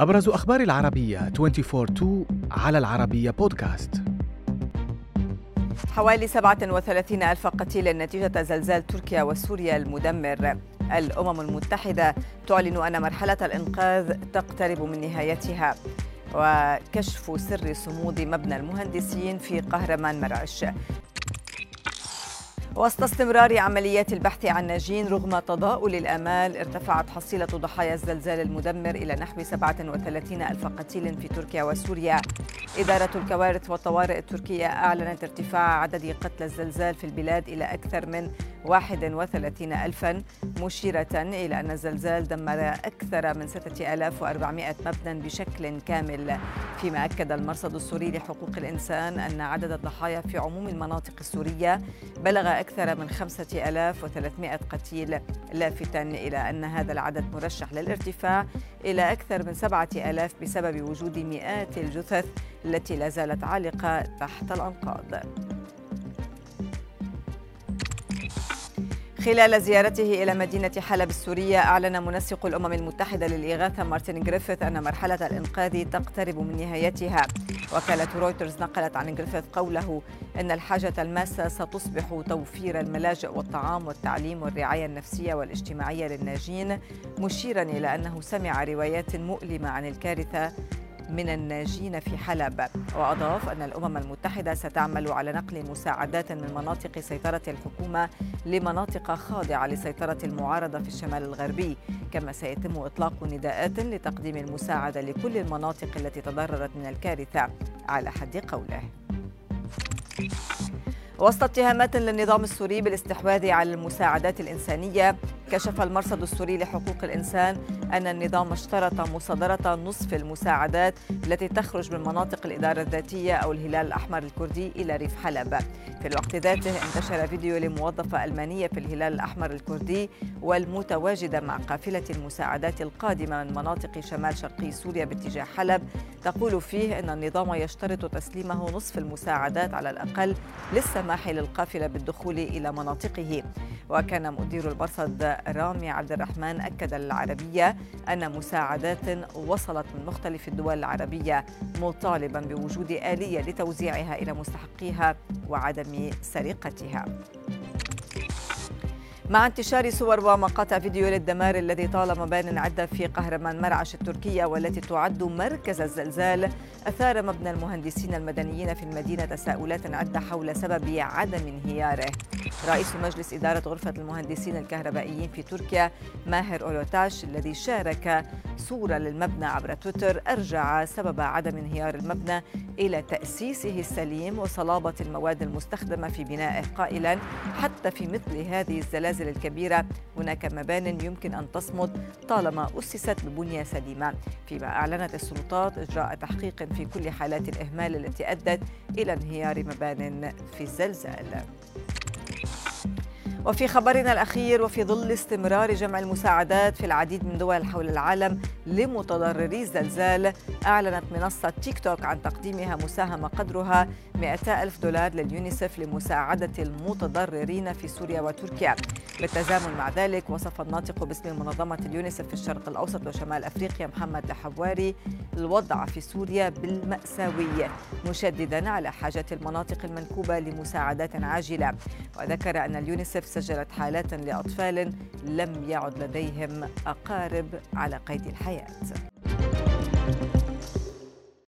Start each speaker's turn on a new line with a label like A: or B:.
A: أبرز أخبار العربية 24 على العربية بودكاست
B: حوالي 37 ألف قتيل نتيجة زلزال تركيا وسوريا المدمر. الأمم المتحدة تعلن أن مرحلة الإنقاذ تقترب من نهايتها. وكشف سر صمود مبنى المهندسين في قهرمان مرعش. وسط استمرار عمليات البحث عن ناجين رغم تضاؤل الآمال ارتفعت حصيلة ضحايا الزلزال المدمر إلى نحو 37 ألف قتيل في تركيا وسوريا. إدارة الكوارث والطوارئ التركية أعلنت ارتفاع عدد قتلى الزلزال في البلاد إلى أكثر من 31 ألفا مشيرة إلى أن الزلزال دمر أكثر من 6400 مبنى بشكل كامل. فيما أكد المرصد السوري لحقوق الإنسان أن عدد الضحايا في عموم المناطق السورية بلغ أكثر من 5300 قتيل لافتا إلى أن هذا العدد مرشح للارتفاع إلى أكثر من 7000 بسبب وجود مئات الجثث التي لا زالت عالقة تحت الأنقاض. خلال زيارته إلى مدينة حلب السورية أعلن منسق الأمم المتحدة للإغاثة مارتن جريفيث أن مرحلة الإنقاذ تقترب من نهايتها. وكالة رويترز نقلت عن جريفيث قوله أن الحاجة الماسة ستصبح توفير الملاجئ والطعام والتعليم والرعاية النفسية والاجتماعية للناجين مشيرا إلى أنه سمع روايات مؤلمة عن الكارثة من الناجين في حلب. وأضاف أن الأمم المتحدة ستعمل على نقل مساعدات من مناطق سيطرة الحكومة لمناطق خاضعة لسيطرة المعارضة في الشمال الغربي. كما سيتم إطلاق نداءات لتقديم المساعدة لكل المناطق التي تضررت من الكارثة. على حد قوله. وسط اتهامات للنظام السوري بالاستحواذ على المساعدات الإنسانية كشف المرصد السوري لحقوق الإنسان أن النظام اشترط مصادرة نصف المساعدات التي تخرج من مناطق الإدارة الذاتية أو الهلال الأحمر الكردي إلى ريف حلب. في الوقت ذاته انتشر فيديو لموظفة ألمانية في الهلال الأحمر الكردي والمتواجدة مع قافلة المساعدات القادمة من مناطق شمال شرقي سوريا باتجاه حلب. تقول فيه أن النظام يشترط تسليمه نصف المساعدات على الأقل للسماح للقافلة بالدخول إلى مناطقه. وكان مدير المرصد رامي عبد الرحمن أكد للعربية أن مساعدات وصلت من مختلف الدول العربية مطالبا بوجود آلية لتوزيعها إلى مستحقيها وعدم سرقتها. مع انتشار صور ومقاطع فيديو للدمار الذي طال مبان عدة في قهرمان مرعش التركية والتي تعد مركز الزلزال أثار مبنى المهندسين المدنيين في المدينة تساؤلات عدة حول سبب عدم انهياره. رئيس مجلس إدارة غرفة المهندسين الكهربائيين في تركيا ماهر أولوتاش الذي شارك صورة للمبنى عبر تويتر أرجع سبب عدم انهيار المبنى إلى تأسيسه السليم وصلابة المواد المستخدمة في بنائه قائلا حتى في مثل هذه الزلازل. الكبيرة. هناك مبان يمكن أن تصمد طالما أسست ببنية سليمة. فيما أعلنت السلطات إجراء تحقيق في كل حالات الإهمال التي أدت إلى انهيار مبان في الزلزال. وفي خبرنا الأخير وفي ظل استمرار جمع المساعدات في العديد من دول حول العالم لمتضرري الزلزال أعلنت منصة تيك توك عن تقديمها مساهمة قدرها 200 ألف دولار لليونيسف لمساعدة المتضررين في سوريا وتركيا. بالتزامن مع ذلك وصف الناطق باسم منظمة اليونيسف في الشرق الأوسط وشمال أفريقيا محمد الحواري الوضع في سوريا بالمأساوي مشددا على حاجة المناطق المنكوبة لمساعدات عاجلة. وذكر أن اليونيسف سجلت حالات لأطفال لم يعد لديهم أقارب على قيد الحياة.